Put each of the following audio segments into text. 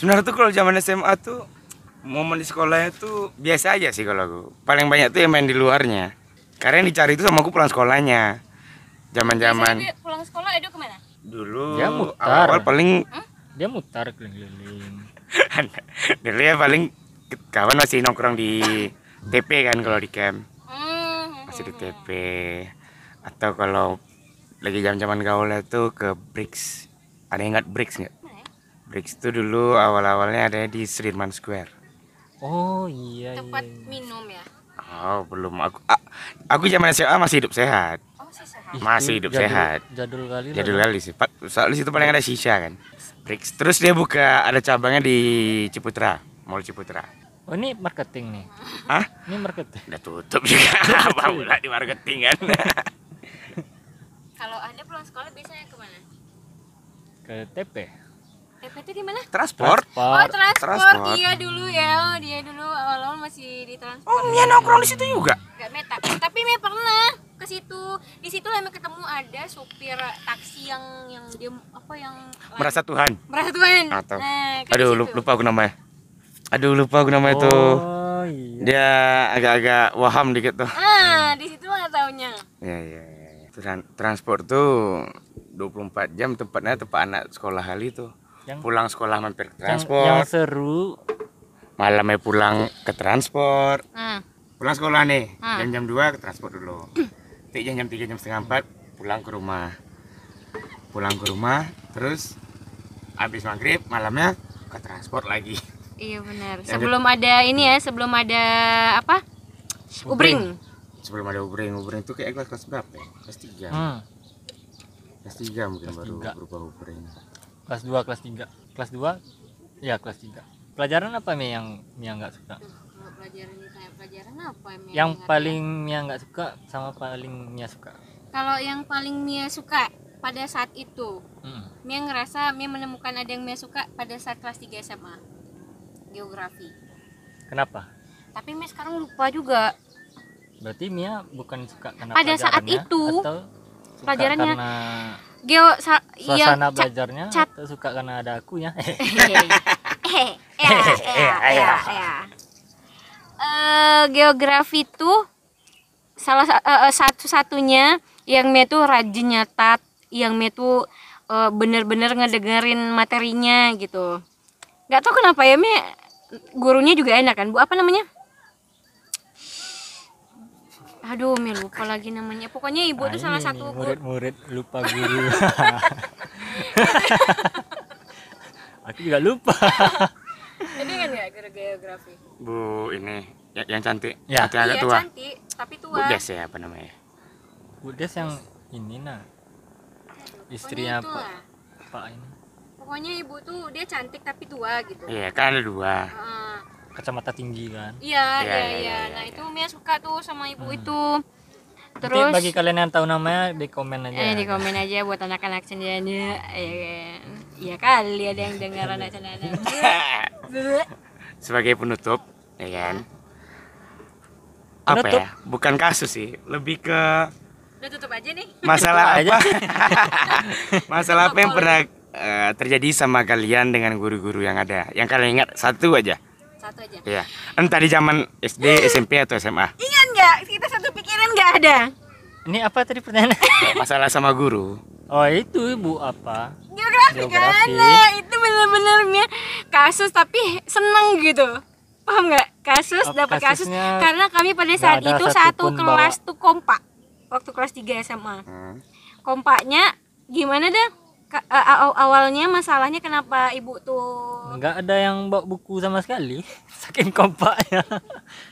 sebenarnya tuh kalau zaman SMA tuh momen di sekolahnya tuh biasa aja sih kalau aku. Paling banyak tuh yang main di luarnya. Karena yang dicari itu sama aku pulang sekolahnya. Zaman zaman pulang sekolah Edo ke mana? Dulu Dia mutar. awal paling Dia mutar keliling-keliling. dulu ya paling kawan masih nongkrong di TP kan kalau di camp. Hmm. masih di TP atau kalau lagi jam zaman gaul itu ke Bricks ada yang ingat Bricks nggak? Bricks itu dulu awal-awalnya ada di Sudirman Square Oh iya tempat iya. minum ya oh belum aku a- aku zaman SMA masih hidup sehat oh sih sehat Ih, Masih hidup jadul- sehat. Jadul kali lah. jadul kali sih Pak, soalnya situ paling ada sisa kan Bricks terus dia buka ada cabangnya di Ciputra Mall Ciputra Oh ini marketing nih. Hah? Ini marketing. udah tutup juga apa pula di marketing kan kalau anda pulang sekolah biasanya ke mana Ke TP. Itu di mana transport Oh transport. Transport. iya dulu ya, dia dulu awal-awal masih di transport. oh Mia nongkrong di situ juga Gak meta, tapi Mia pernah ke situ. Di situ lah ketemu ada supir taksi yang yang dia apa yang merasa Tuhan merasa Tuhan. Atau- Nah, ke aduh situ. lu- lupa aku namanya aduh lupa aku namanya tuh Oh iya. dia agak-agak waham dikit tuh Ah, di situ lah taunya. ya ya ya, ya. Tran- transport tuh 24 jam tempatnya tempat anak sekolah kali tuh Yang- pulang sekolah mampir ke Yang, transport. yang seru. Malamnya pulang ke transport. Ah, pulang sekolah nih Hmm. jam-jam 2 ke transport dulu. Nanti jam-jam 3 jam setengah 4 pulang ke rumah. Pulang ke rumah terus habis maghrib malamnya ke transport lagi. Iya benar. Yang Sebelum ada ini ya, sebelum ada apa? Ubring. sebelum ada ubring ubring tuh kayak kelas kelas berapa ya? Kelas 3 hmm, kelas 3 mungkin Kelas baru tiga. berubah ubring kelas 2 kelas 3. Kelas 2 ya kelas 3. Pelajaran apa nih yang Mia nggak suka? Kalau pelajaran ditanya pelajaran apa Mia Yang paling Mia nggak suka sama paling Mia suka. Kalau yang paling Mia suka pada saat itu, Hmm. Mia ngerasa Mia menemukan ada yang Mia suka pada saat kelas 3 SMA. Geografi. Kenapa? Tapi Mia sekarang lupa juga. Berarti Mia bukan suka karena Pada saat itu, atau pelajarannya karena Geo sa- iya, suasana ca- belajarnya cat- atau suka karena ada akunya? eh, geografi tuh salah sa- eh, satu-satunya yang Mia tuh rajin nyatat, yang Mia tuh eh, bener-bener ngedengerin materinya gitu. Gak tau kenapa ya Mia gurunya juga enak kan Bu apa namanya? Aduh Mia lupa lagi namanya. Pokoknya ibu tuh Ah, salah satu murid-murid lupa guru. Aku juga lupa. Ini kan ya guru geografi. bu ini yang, yang cantik Ya. yang agak Iya tua cantik, tapi bu tua. Des ya apa namanya Bu Des yang ini nah, istrinya Pak. Pak ini. Pokoknya ibu tuh dia cantik tapi tua gitu. iya kan ada dua Heeh. Kacamata tinggi kan. Iya, Iya, iya, iya, iya. iya, Nah, itu Mia suka tuh sama ibu Hmm. itu. Nanti Terus bagi kalian yang tahu namanya di komen aja. eh di komen aja buat anak-anak sendiri. Iya kan. Iya kali ada yang dengar anak sendiri. sebagai penutup ya kan apa Penutup? ya bukan kasus sih lebih ke Udah tutup aja nih. masalah Tutup aja. apa masalah apa yang pernah eh, terjadi sama kalian dengan guru-guru yang ada yang kalian ingat satu aja Satu aja. ya entah di zaman SD SMP atau SMA Ingat nggak? Kita satu pikiran nggak ada. Ini apa tadi pertanyaannya? masalah sama guru Oh itu ibu apa? Geografi, kan? Geografi. Nah, itu bener-bener Mia kasus tapi seneng gitu. Paham nggak? Kasus Oh, dapat kasus karena kami pada saat itu satu bawa- kelas tuh kompak. Waktu kelas 3 SMA. Hmm. kompaknya gimana dah Ka- a- a- awalnya masalahnya kenapa ibu tuh Nggak ada yang bawa buku sama sekali. Saking kompaknya.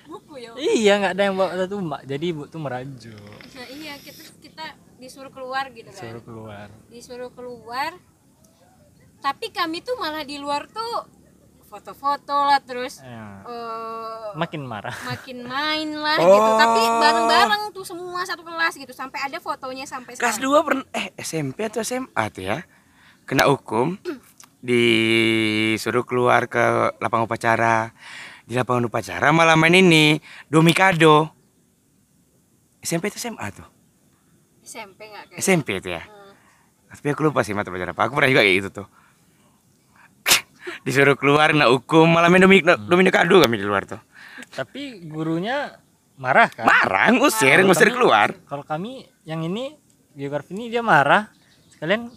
buku ya iya nggak ada yang bawa satu mak. Jadi ibu tuh merajuk. nah, iya kita kita disuruh keluar gitu kan Suruh keluar. disuruh keluar tapi kami tuh malah di luar tuh foto-foto lah terus Ya. eh, Makin marah. makin main lah gitu tapi Oh. bareng-bareng tuh semua satu kelas gitu sampai ada fotonya sampai kelas sekarang 2 pernah eh SMP atau SMA tuh ya kena hukum disuruh keluar ke lapangan upacara. Di lapangan upacara malah main ini domikado SMP atau SMA tuh? SMP nggak kayak SMP itu ya? Hmm. tapi aku lupa sih mata pelajaran apa. Aku pernah juga kayak gitu tuh. Disuruh keluar nak hukum malah main domino domino kado kami di luar tuh. Tapi gurunya marah kan? marah ngusir ngusir keluar. Kalau kami yang ini geografi ini dia marah. Sekalian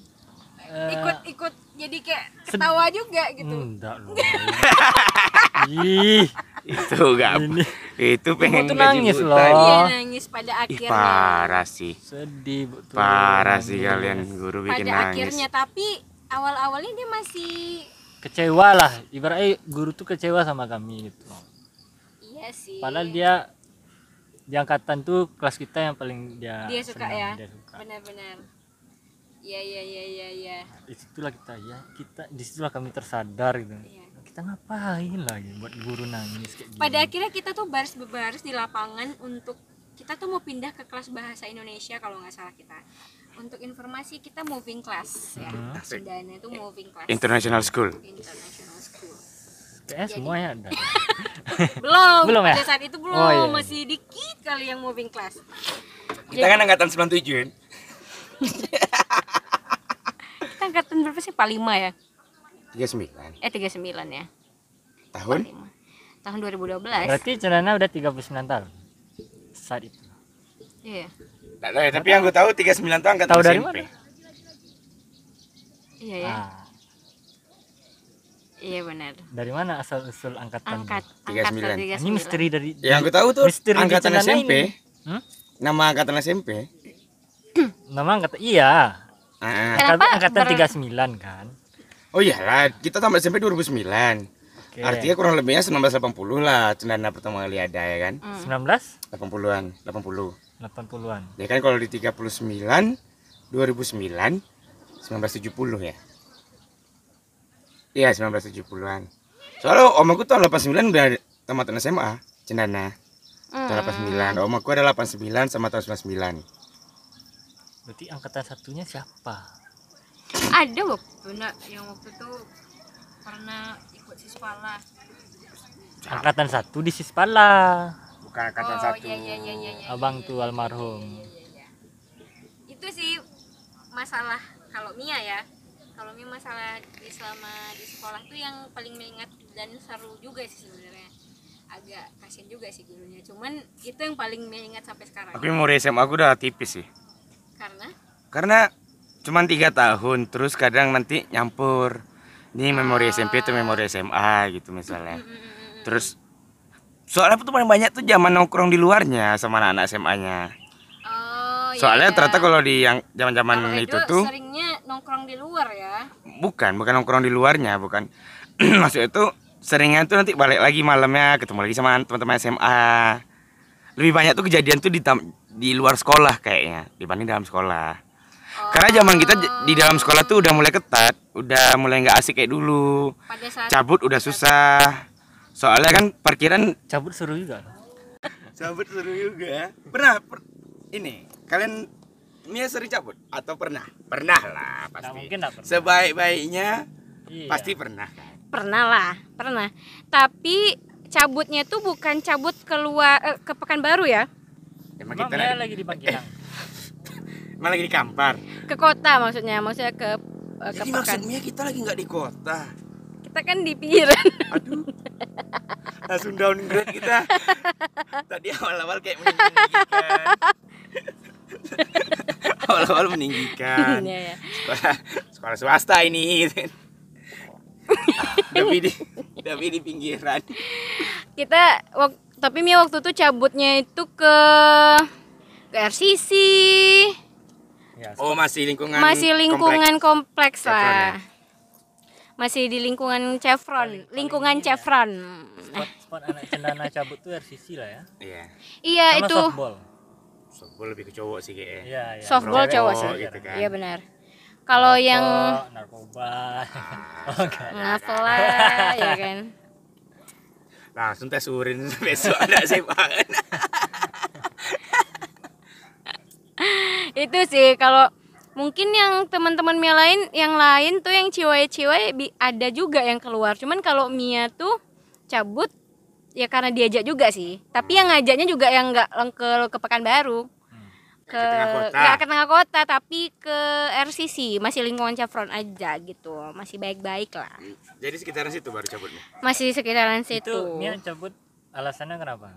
eh, ikut-ikut jadi kayak ketawa juga gitu Enggak loh. Ih, itu gak Ini. itu pengen gaji nangis buta. loh. Iya nangis pada ih akhirnya parah sih sedih betul. parah sih kalian guru bikin pada nangis akhirnya tapi awal-awalnya dia masih Kecewa lah. Ibaratnya guru tuh kecewa sama kami gitu. iya sih Padahal dia di angkatan tuh kelas kita yang paling dia Dia suka senang, ya? Benar-benar iya iya iya iya iya Di situlah kita ya kita di situlah kami tersadar gitu. Iya. Kita ngapain lagi buat guru nangis kayak gini. pada akhirnya kita tuh baris berbaris di lapangan untuk kita tuh mau pindah ke kelas bahasa Indonesia kalau nggak salah kita untuk informasi kita moving class ya Hmm. Asik. Sundana itu moving class international school international school Kayaknya semuanya ada. belum Belum ya? pada saat itu belum Oh, iya. masih dikit kali yang moving class kita kan angkatan 97 kan angkatan berapa sih 45 ya 39 eh 39 ya tahun 45. tahun 2012 Berarti Celana udah 39 tahun. Saat itu. iya Nggak tahu ya, tapi yang gue tahu 39 tahun angkatan Tahu dari SMP. mana? iya ya Ah, iya benar dari mana asal usul angkatan? angkat 39. angkatan Ini misteri dari Yang gue tahu tuh Misteri angkatan SMP. ini. Hmm? Nama angkatan SMP. Nama angkatan iya. Ah, Kenapa Angkatan, angkatan ber- 39 kan. Oh iyalah, kita tamat SMP 2009. Oke. Artinya kurang lebihnya 1980 lah cendana pertama kali ada ya kan. Hmm. 19 80-an, 80. 80-an. Ya kan kalau di 39 2009 1970 ya. Iya, 1970-an. Soalnya om aku tahun 89 udah tamatan SMA, cendana. Tahun 89. Om aku ada 89 sama tahun 99. Berarti angkatan satunya siapa? ada waktu nak yang waktu itu pernah ikut siswala Angkatan satu di Sispala. Bukan angkatan oh satu. iya iya iya iya iya, Abang iya, tuh iya, almarhum. iya, iya, iya. itu sih masalah kalau Mia ya kalau Mia masalah di selama di sekolah tuh yang paling mengingat dan seru juga sih sebenarnya agak kasian juga sih gurunya cuman itu yang paling mengingat sampai sekarang Tapi memori SMA aku udah tipis sih. Karena Karena cuman tiga tahun, terus kadang nanti nyampur. Ini memori SMP itu memori SMA gitu misalnya. mm, mm, mm. Terus soalnya tuh paling banyak tuh zaman nongkrong di luarnya sama anak-anak SMA-nya. oh Soalnya iya. ternyata kalau di yang zaman-zaman itu tuh seringnya nongkrong di luar ya bukan, bukan nongkrong di luarnya, bukan. Maksudnya itu seringnya tuh nanti balik lagi malamnya ketemu lagi sama teman-teman SMA. Lebih banyak tuh kejadian tuh di tam- di luar sekolah kayaknya dibanding dalam sekolah. Karena zaman kita di dalam sekolah tuh udah mulai ketat, udah mulai nggak asik kayak dulu. pada saat Cabut udah susah. Soalnya kan parkiran Cabut seru juga. cabut seru juga. Pernah per- ini kalian Mia sering cabut atau pernah? Pernah lah pasti. mungkin nggak pernah. Sebaik-baiknya Iya. pasti pernah kan. pernah lah pernah tapi cabutnya tuh bukan cabut keluar eh, ke Pekanbaru ya Emang Emang kita lagi, lagi di Bangkinang. malah lagi di kampar. ke kota maksudnya maksudnya ke eh, ke Jadi Pekan maksudnya kita lagi nggak di kota. kita kan di pinggiran Aduh. Langsung downgrade kita. Tadi awal-awal kayak meninggikan. awal-awal meninggikan. Iya, ya. Sekolah sekolah swasta ini. tapi di tapi di pinggiran. kita wak- tapi Mia waktu itu cabutnya itu ke ke RCC Ya, Oh, masih lingkungan masih lingkungan kompleks, Chevron lah masih di lingkungan Chevron lingkungan Chevron spot, spot anak cendana cabut tuh RCC lah ya. Iya. iya Sama itu softball. Softball lebih ke cowok sih kayaknya. Iya, iya. softball Merokok cowok sih gitu kan. iya benar kalau yang narkoba. Ah, Oh, enggak. ya kan Langsung tes urin besok ada SMA. itu sih kalau mungkin yang teman-teman Mia lain yang lain tuh yang ciwai-ciwai ada juga yang keluar. Cuman kalau Mia tuh cabut ya karena diajak juga sih. Tapi yang ngajaknya juga yang nggak ke ke Pekanbaru ke tengah kota. nggak ke tengah kota tapi ke RCC masih lingkungan Chevron aja gitu masih baik-baik lah Jadi sekitaran situ baru cabutnya. masih sekitaran situ Itu Mia cabut alasannya kenapa?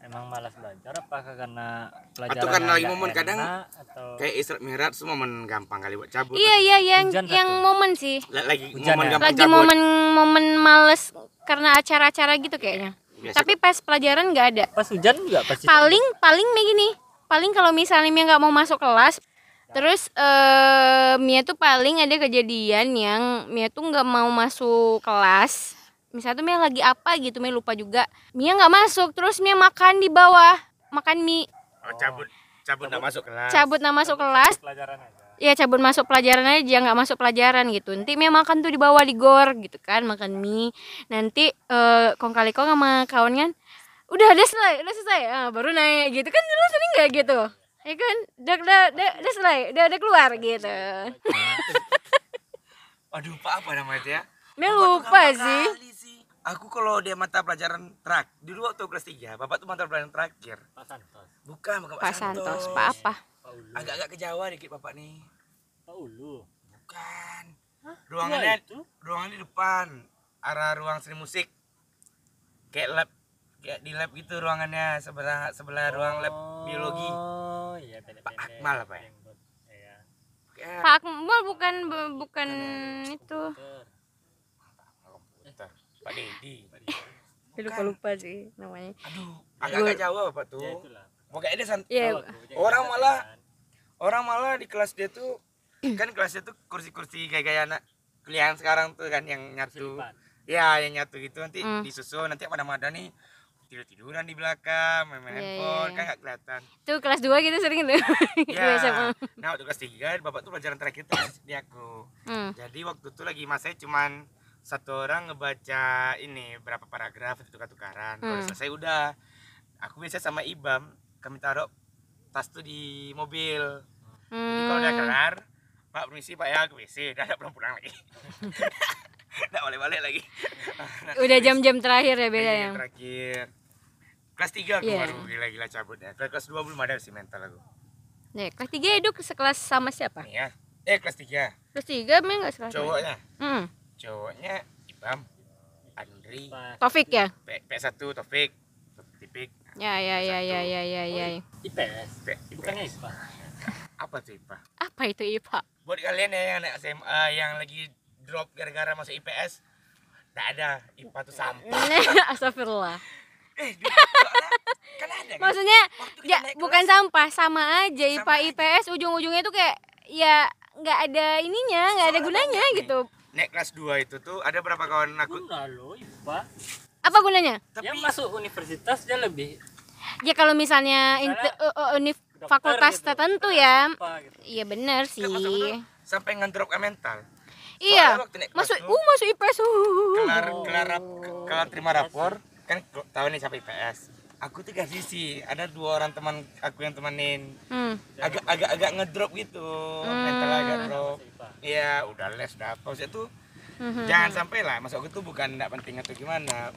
Emang malas belajar apakah karena pelajaran karena lagi momen, kadang atau Kayak Isra Mi'raj semua momen gampang kali buat cabut. iya iya yang Hujan yang satu. momen sih La- Lagi Hujan momen ya? gampang lagi cabut. momen-momen males karena acara-acara gitu kayaknya Biasa tapi pas pelajaran nggak ada pas hujan juga pasti paling paling kayak gini paling kalau misalnya Mia nggak mau masuk kelas terus eh Mia tuh paling ada kejadian yang Mia tuh nggak mau masuk kelas. Misalnya tuh Mia lagi apa gitu Mia lupa juga. Mia nggak masuk terus Mia makan di bawah. Makan mie. Oh, cabut cabut nggak masuk kelas. cabut nggak masuk kelas. pelajaran aja. ya cabut masuk pelajaran aja nggak masuk pelajaran gitu. Nanti Mia makan tuh di bawah di gor gitu kan makan mie. Nanti eh kong kali kong sama kawan kan udah udah selesai udah selesai. Ah, baru naik gitu. Kan dulu sering nggak gitu? Ya kan? Udah udah udah, udah selesai. Udah udah keluar gitu. Aduh, Pak apa namanya itu ya? Tuh lupa sih. Aku kalau dia mata pelajaran terak, dulu waktu kelas 3, Bapak tuh mata pelajaran terakhir. Pak Santos. Bukan, bukan Pak Santos Pak apa? Pak Ulu Agak-agak ke Jawa dikit Bapak nih. Pak Ulu Bukan. Iya, Ruangannya itu? ruangan di depan, arah ruang seni musik. Kayak lab kayak di lab gitu ruangannya sebelah sebelah ruang lab biologi. oh iya pendek Pak Akmal apa ya? iya Pak Akmal bukan bukan itu komputer. Pak Dedi. lupa lupa sih namanya Aduh, agak-agak Jawa Bapak tuh. ya itulah Pokoknya dia sant- Iya. Orang malah- kan. orang malah di kelas dia tuh kan kelasnya tuh kursi-kursi kayak kayak anak kuliahan sekarang tuh kan yang nyatu Selipan. ya yang nyatu gitu nanti Hmm. disusun nanti pada ada nih tidur tiduran di belakang main main Iya, handphone iya. kan nggak kelihatan tuh kelas 2 gitu sering tuh ya SMA. nah waktu kelas tiga bapak tuh pelajaran terakhir tuh di aku Hmm. jadi waktu itu lagi masanya cuman satu orang ngebaca ini berapa paragraf itu tukaran kalau Hmm. selesai udah aku biasa sama Ibam kami taruh tas tuh di mobil Jadi kalau udah Hmm. kelar, Pak permisi Pak ya ke WC, udah ada pulang pulang lagi. Nggak boleh balik lagi. udah jam-jam terakhir ya beda Ini ya Terakhir. Kelas 3 aku Iya. baru gila-gila cabut ya. Kelas kelas 2 belum ada sih mental aku. Nih, kelas 3 Edo sekelas sama siapa? Ya. Eh kelas 3. Kelas 3 memang enggak sekelas. Cowoknya. Hmm. Cowoknya Ibam, Andri, Taufik ya? P, P1 Taufik, Tipik. Ya ya ya ya ya ya ya. IPS P, bukannya IPA Apa tuh IPA? Apa itu IPA? Buat kalian ya yang anak SMA yang lagi drop gara-gara masuk IPS, Nggak ada IPA tuh sampah. Astagfirullah. Eh, kan ada kan? Maksudnya ya bukan kelas, sampah, sama aja Sama IPA aja. IPS ujung-ujungnya tuh kayak ya nggak ada ininya, nggak ada gunanya nih. gitu. naik kelas 2 itu tuh ada berapa kawan aku Guna lo IPA Apa gunanya? tapi yang masuk universitas dia lebih Ya kalau misalnya inte- eh, eh, univ- fakultas gitu. tertentu ya. Gitu. Iya benar sih. Sampai ngedrop mental Iya. Soalnya Masuk uh masuk IPS. uh. kelar kelar rap- kelar terima rapor kan tahu nih siapa IPS aku tuh kasih sih ada dua orang teman aku yang temenin Hmm. agak agak agak ngedrop gitu mental agak drop Iya udah les udah apa Maksudnya tuh Mhm. jangan sampai lah masuk aku tuh bukan tidak penting atau gimana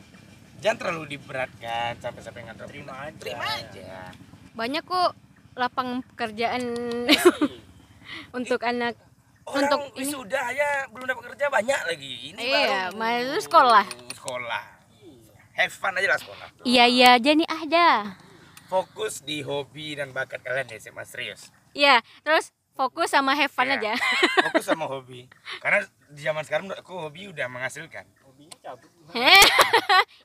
jangan terlalu diberatkan sampai-sampai ngedrop Terima aja. terima aja Banyak kok lapangan pekerjaan untuk anak Orang Untuk ini. wisuda aja belum dapat kerja banyak lagi. Ini Iya, baru masuk sekolah. Sekolah. Have fun aja lah sekolah. Iya iya jadi ada. Fokus di hobi dan bakat kalian ya SMA serius. Iya, terus fokus sama have fun Iya. aja. Fokus sama hobi. Karena di zaman sekarang aku hobi udah menghasilkan. hobinya cabut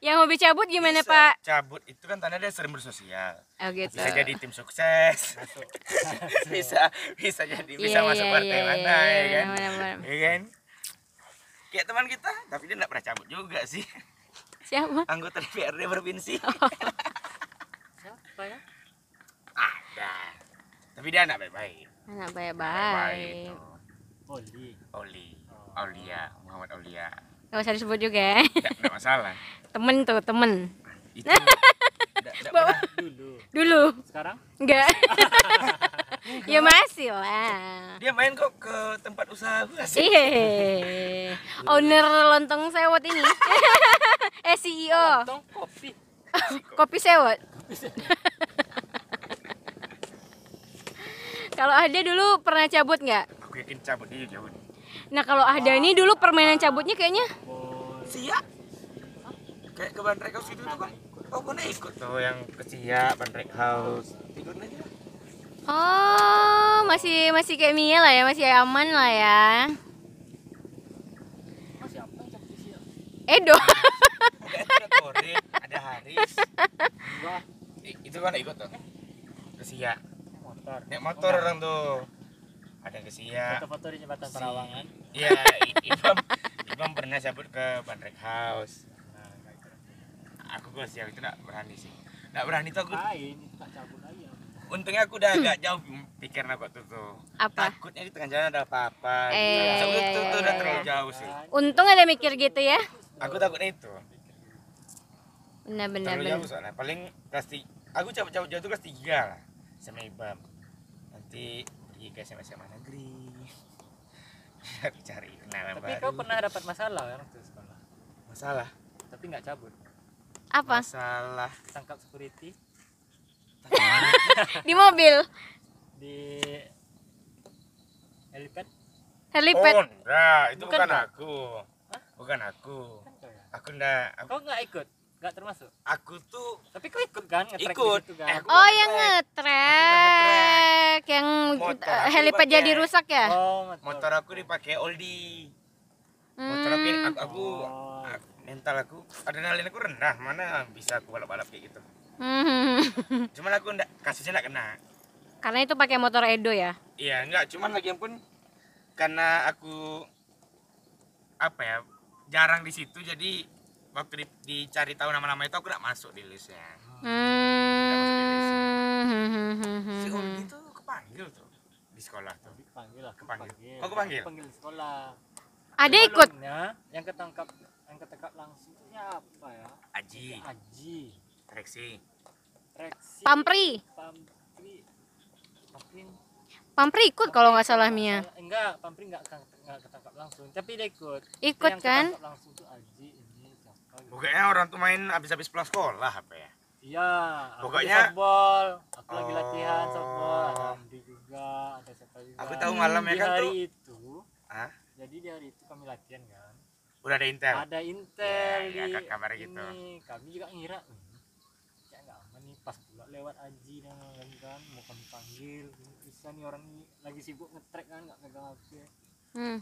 Yang hobi cabut gimana, Bisa Pak? Cabut itu kan tanda dia sering bersosial. Oh gitu. Bisa jadi tim sukses. bisa bisa jadi bisa Iya, masuk iya, partai iya, mana iya, ya iya, kan? Ya kan? Kayak teman kita, tapi dia nggak pernah cabut juga sih. Siapa? Anggota DPRD provinsi. siapa ya Ada. Tapi dia anak baik-baik. Anak Baik. baik-baik. Oli Oli. Aulia, Muhammad Aulia. Gak usah disebut juga ya. Enggak, enggak masalah. Temen tuh, temen. Itu dulu Dulu. sekarang Enggak. ya masih lah. Dia main kok ke tempat usaha gua sih. Iya. Owner lontong sewot ini. eh CEO. tong kopi Kopi sewot. Kalau ada dulu pernah cabut nggak? Aku yakin cabut dia cabut. Nah kalau ada ini dulu permainan cabutnya kayaknya Oh, Siap. Kayak ke Bandrek House itu tuh kan. Oh, kau ikut tuh yang ke Siak, Bandrek House. Ikut aja. Oh masih masih kayak Mia lah ya masih aman lah ya. masih apa? Edo. Ada Torin, ada Haris. I- itu kan ikut tuh. Ke Siak. motor. Naik motor orang tuh. Ada yang ke Siak. Foto-foto di jembatan Perawangan. Iya, Ibam, Ibam pernah cabut ke Bandrek House. Nah, gitu. Aku ke Siak itu enggak berani sih. Enggak berani tuh aku. Tak cabut aja. Untungnya aku udah agak jauh pikiran aku tuh tuh. Apa? Takutnya di tengah jalan ada apa-apa. Eh, gitu. iya, Sebelum iya, itu iya, tuh udah iya. terlalu jauh sih. Untung ada mikir gitu ya. Aku takutnya itu. Benar benar Terlalu benar. jauh soalnya. Paling kelas tiga. Aku cabut-cabut jauh tuh kelas tiga lah. Sama Ibam. Nanti pergi ke SMA SMA negeri. Cari kenalan Tapi baru. kau pernah dapat masalah kan waktu sekolah? Masalah. Tapi nggak cabut. Apa? Masalah. Tangkap security Di mobil. di helipad. Helipad. Oh, enggak. Itu Bukan bukan, aku. Bukan aku. Kan ya? Aku enggak. Aku, Kau nggak ikut? Nggak termasuk. aku tuh Tapi kau ikut kan? Nge-track di Ikut. situ kan? Eh, aku Oh yang ngetrek yang Motor aku helipad jadi rusak ya? Oh, motor aku dipakai oldie. Motor aku Hmm. aku, aku Oh. ah, mental aku adrenalin aku rendah mana bisa aku balap-balap kayak gitu. Hmm. Cuman aku enggak kasusnya enggak kena. Karena itu pakai motor Edo ya. Iya, enggak, cuman lagi pun karena aku apa ya, jarang di situ jadi waktu di- dicari tahu nama-nama itu aku enggak masuk di listnya. Hmm. Si Oldie tuh kepanggil tuh di sekolah tuh. Tapi kepanggil lah. Kepanggil. kepanggil. Oh, kepanggil? Kepanggil di sekolah. Ada ikut. Yang ketangkap yang ketangkap langsung itu siapa ya? Aji, Aji, Reksi. Reksi, Pampri. Pampri, Pampri. Pampri ikut kalau nggak salah Mia. Enggak, Pampri enggak enggak ketangkap langsung, tapi dia ikut. Ikut yang kan? langsung tuh Aji ini siapa gitu. Pokoknya orang tuh main habis-habis pulang sekolah apa ya? Iya, Pokoknya- softball, aku lagi Oh. latihan softball, ada Andi juga, ada siapa juga. Aku tahu malam ya kan hari tuh. itu, Hah? jadi di hari itu kami latihan kan. Udah ada intel. Ada intel Ya, ya, di kabar gitu. ini. Kami juga ngira, "Hmm, kayak nggak aman nih pas pula lewat Aji dan lain kan mau kami panggil bisa nih orang ini lagi sibuk ngetrek kan nggak megang HP Hmm.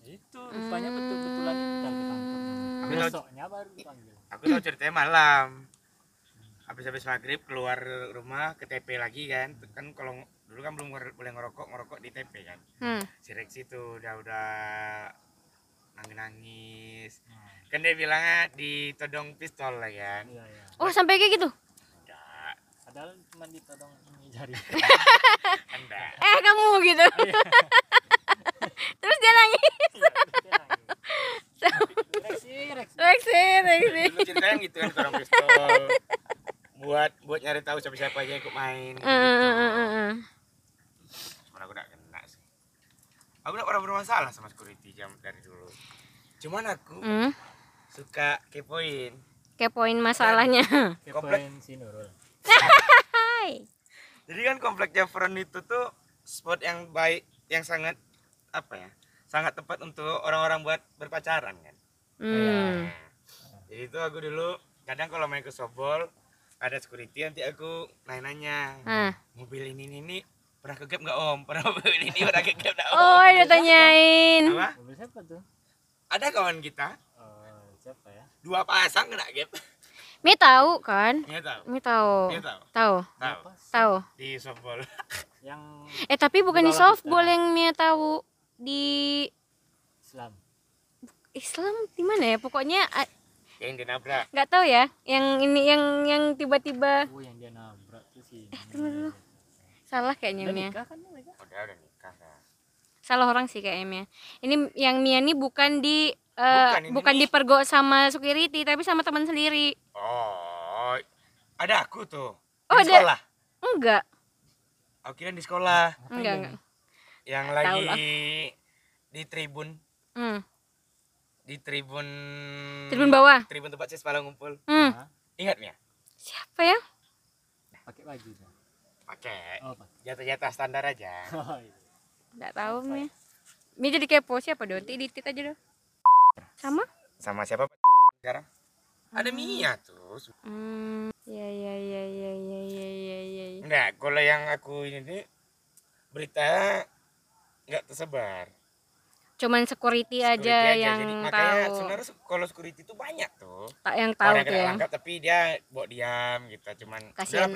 ya itu rupanya betul betulan intel ketangkep besoknya baru dipanggil Aku tahu ceritanya malam. Habis-habis maghrib keluar rumah ke TP lagi kan. Kan kalau dulu kan belum boleh ngerokok, ngerokok di TP kan. Hmm. Si Reksi tuh udah udah nangis-nangis. nah, Kan dia bilangnya ditodong pistol lah kan. iya iya Oh sampai kayak gitu? Padahal cuma ditodong ini jari. Eh kamu gitu. Terus dia nangis. Reksi, Reksi. Dulu ceritanya gitu kan todong pistol. buat buat nyari tahu siapa-siapa aja yang ikut main. Eh, eh, eh. Cuman aku enggak kena sih. Aku enggak pernah bermasalah sama security jam dari dulu. Cuman aku Hmm. suka kepoin. Kepoin masalahnya. kepoin si Nurul. Jadi kan komplek Javron itu tuh spot yang baik, yang sangat apa ya, sangat tepat untuk orang-orang buat berpacaran kan. Hmm. Nah, jadi itu aku dulu kadang kalau main ke softball ada security nanti aku nanya-nanya Ah. mobil ini ini, ini pernah ke gap nggak om? Pernah mobil ini pernah ke gap nggak om? Oh, dia tanyain. Apa? mobil siapa tuh Ada kawan kita oh, siapa ya dua pasang kena gap. Mi tahu kan? Iya tahu. Mi tahu. Iya tahu. Tahu. Di softball. yang Eh tapi bukan di softball kita. yang Mia tahu di Islam Islam di mana ya? Pokoknya yang dinabrak. nggak tahu ya. Yang ini yang yang tiba-tiba oh yang dia nabrak tuh sih tunggu dulu. salah kayaknya udah Mia. nikah kan mereka Udah udah nikah. Salah orang sih kayaknya Mia. Ini yang Mia ini bukan di eh, Bukan, ini bukan nih. dipergok sama security tapi sama teman sendiri. Oh, ada aku tuh. Oh, di ada. sekolah. Enggak. Aku kira di sekolah Enggak, enggak. yang Tahu lagi lah. di tribun, Hmm. di tribun Tribun bawah. tribun tempat siswa ngumpul. Hmm. Hah? Ingat ya? Siapa ya? pakai baju Pakai Oh, jatah-jatah standar aja. Oh, iya. Nggak tahu Mi. Mi jadi kepo siapa dong? Titit aja dong. Sama? Sama siapa Pak? sekarang? Ada Mia tuh. Hmm. Ya ya ya ya ya ya ya ya. ya. Enggak, kalau yang aku ini nih berita nggak tersebar. Cuman security aja Security yang Jadi makanya tahu. sebenarnya kalau security itu banyak tuh. Tak yang tahu Orang tuh ya. tangkap tapi dia bawa diam gitu. Cuman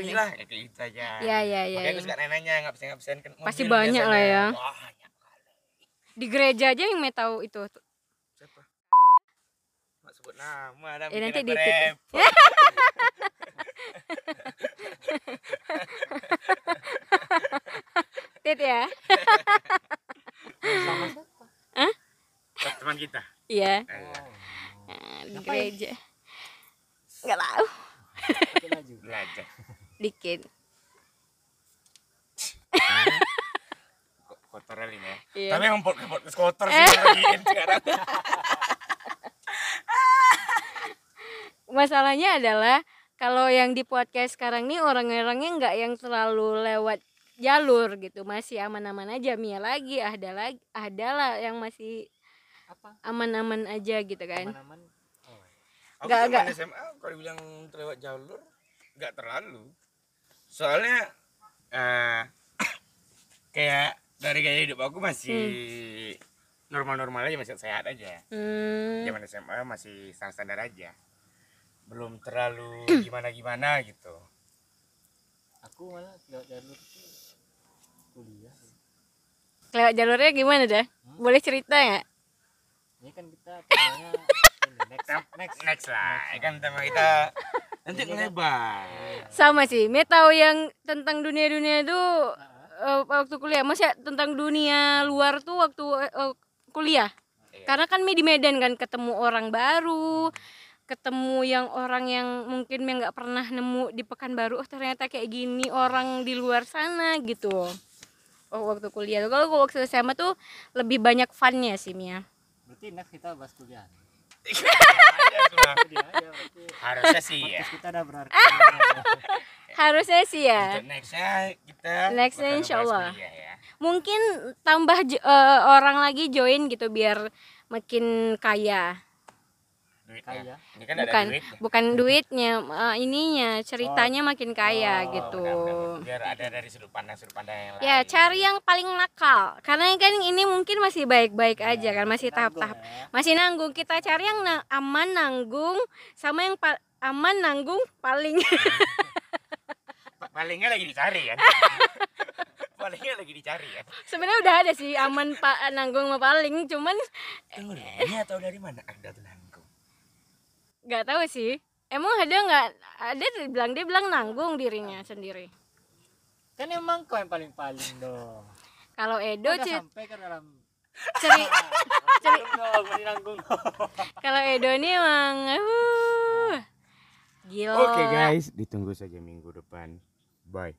nih. lah kayak gitu aja. Ya ya ya. Makanya ya. suka nanya ngabsen ngabsen kan Pasti banyak lah biasanya. ya. Banyak kali. Di gereja aja yang me tahu itu. Sebut nama dah. Ya, bikin nanti repot. Tit ya. Sama siapa? Teman kita. Iya. Eh, Nah, di gereja. Enggak tahu. Belajar. Dikit. Kok kotor kali ini ya. Iya. Tapi emang podcast kotor sih yang bagiin sekarang. Masalahnya adalah kalau yang di podcast sekarang nih orang-orangnya nggak yang terlalu lewat jalur gitu masih aman-aman aja Mia lagi ada lagi ada lah yang masih Apa? aman-aman aja gitu kan Aman-aman. Oh, Aku Nggak, zaman nggak. SMA kalau dibilang terlewat jalur nggak terlalu. Soalnya eh kayak dari gaya hidup aku masih normal-normal aja masih sehat aja. hmm, Zaman SMA masih standar aja. Belum terlalu gimana-gimana gitu. aku malah lewat jalur itu kuliah. lewat jalurnya gimana dah boleh cerita ya Ini kan kita temanya ini, next next Next lah, ya kan tema kita nanti Ini kan- ngelebar. sama sih Mia tahu yang tentang dunia-dunia itu Ah, eh, waktu kuliah masih tentang dunia luar tuh waktu eh, kuliah Iya. karena kan Mi di Medan kan ketemu orang baru ketemu yang orang yang mungkin Mi nggak pernah nemu di Pekanbaru oh ternyata kayak gini orang di luar sana gitu oh waktu kuliah kalau waktu SMA tuh lebih banyak funnya sih Mia berarti next kita bahas kuliah. Harusnya sih ya. Kita udah berarti. harusnya sih ya nextnya kita Nextnya insya Allah. ya. mungkin tambah eh, orang lagi join gitu biar makin kaya Duitnya. Kaya. Ini kan bukan ada duitnya. bukan duitnya eh, ininya ceritanya makin kaya Oh, gitu Benar-benar. Biar ada dari sudut pandang sudut pandang yang lain. ya cari yang paling nakal karena kan ini mungkin masih baik-baik aja kan masih tahap-tahap ya. masih nanggung kita cari yang na- aman nanggung sama yang pa- aman nanggung paling Pa- Palingnya lagi dicari kan. Palingnya lagi dicari kan. sebenarnya udah ada sih aman pak nanggung sama paling cuman Tunggu ini atau dari mana Anda tuh? Nggak tahu sih emang ada nggak ada dia bilang dia bilang nanggung dirinya sendiri Kan emang kau yang paling-paling dong. kalau Edo cer- sampai ke dalam ceri ceri kalau Edo ini emang uh, gila Oke guys, ditunggu saja minggu depan. Bye.